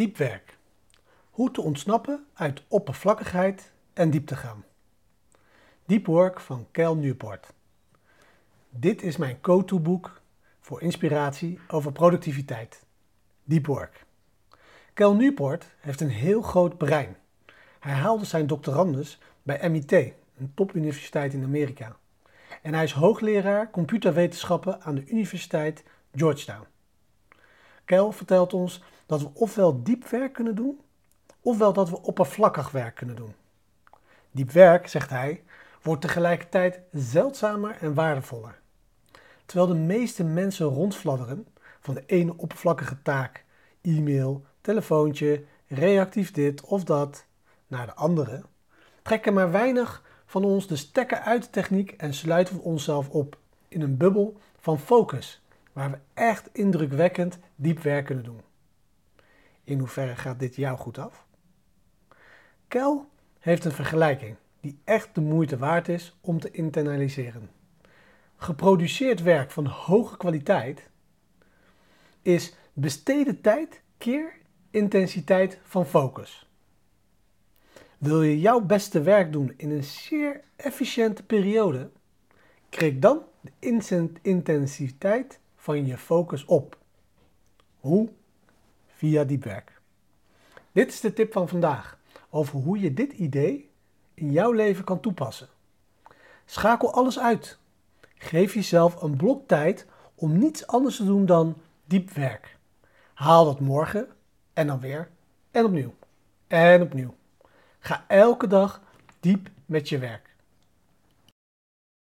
Diepwerk. Hoe te ontsnappen uit oppervlakkigheid en diepte gaan. Deep Work van Cal Newport. Dit is mijn go-to boek voor inspiratie over productiviteit. Deep Work. Cal Newport heeft een heel groot brein. Hij haalde zijn doctorandus bij MIT, een topuniversiteit in Amerika. En hij is hoogleraar computerwetenschappen aan de Universiteit Georgetown. Kel vertelt ons dat we ofwel diep werk kunnen doen, ofwel dat we oppervlakkig werk kunnen doen. Diep werk, zegt hij, wordt tegelijkertijd zeldzamer en waardevoller. Terwijl de meeste mensen rondfladderen van de ene oppervlakkige taak, e-mail, telefoontje, reactief dit of dat, naar de andere, trekken maar weinig van ons de stekker uit de techniek en sluiten we onszelf op in een bubbel van focus, waar we echt indrukwekkend diep werk kunnen doen. In hoeverre gaat dit jou goed af? Kel heeft een vergelijking die echt de moeite waard is om te internaliseren. Geproduceerd werk van hoge kwaliteit is besteden tijd keer intensiteit van focus. Wil je jouw beste werk doen in een zeer efficiënte periode, krik dan de intensiteit van je focus op. Hoe? Via diep werk. Dit is de tip van vandaag over hoe je dit idee in jouw leven kan toepassen. Schakel alles uit. Geef jezelf een blok tijd om niets anders te doen dan diep werk. Haal dat morgen en dan weer en opnieuw en opnieuw. Ga elke dag diep met je werk.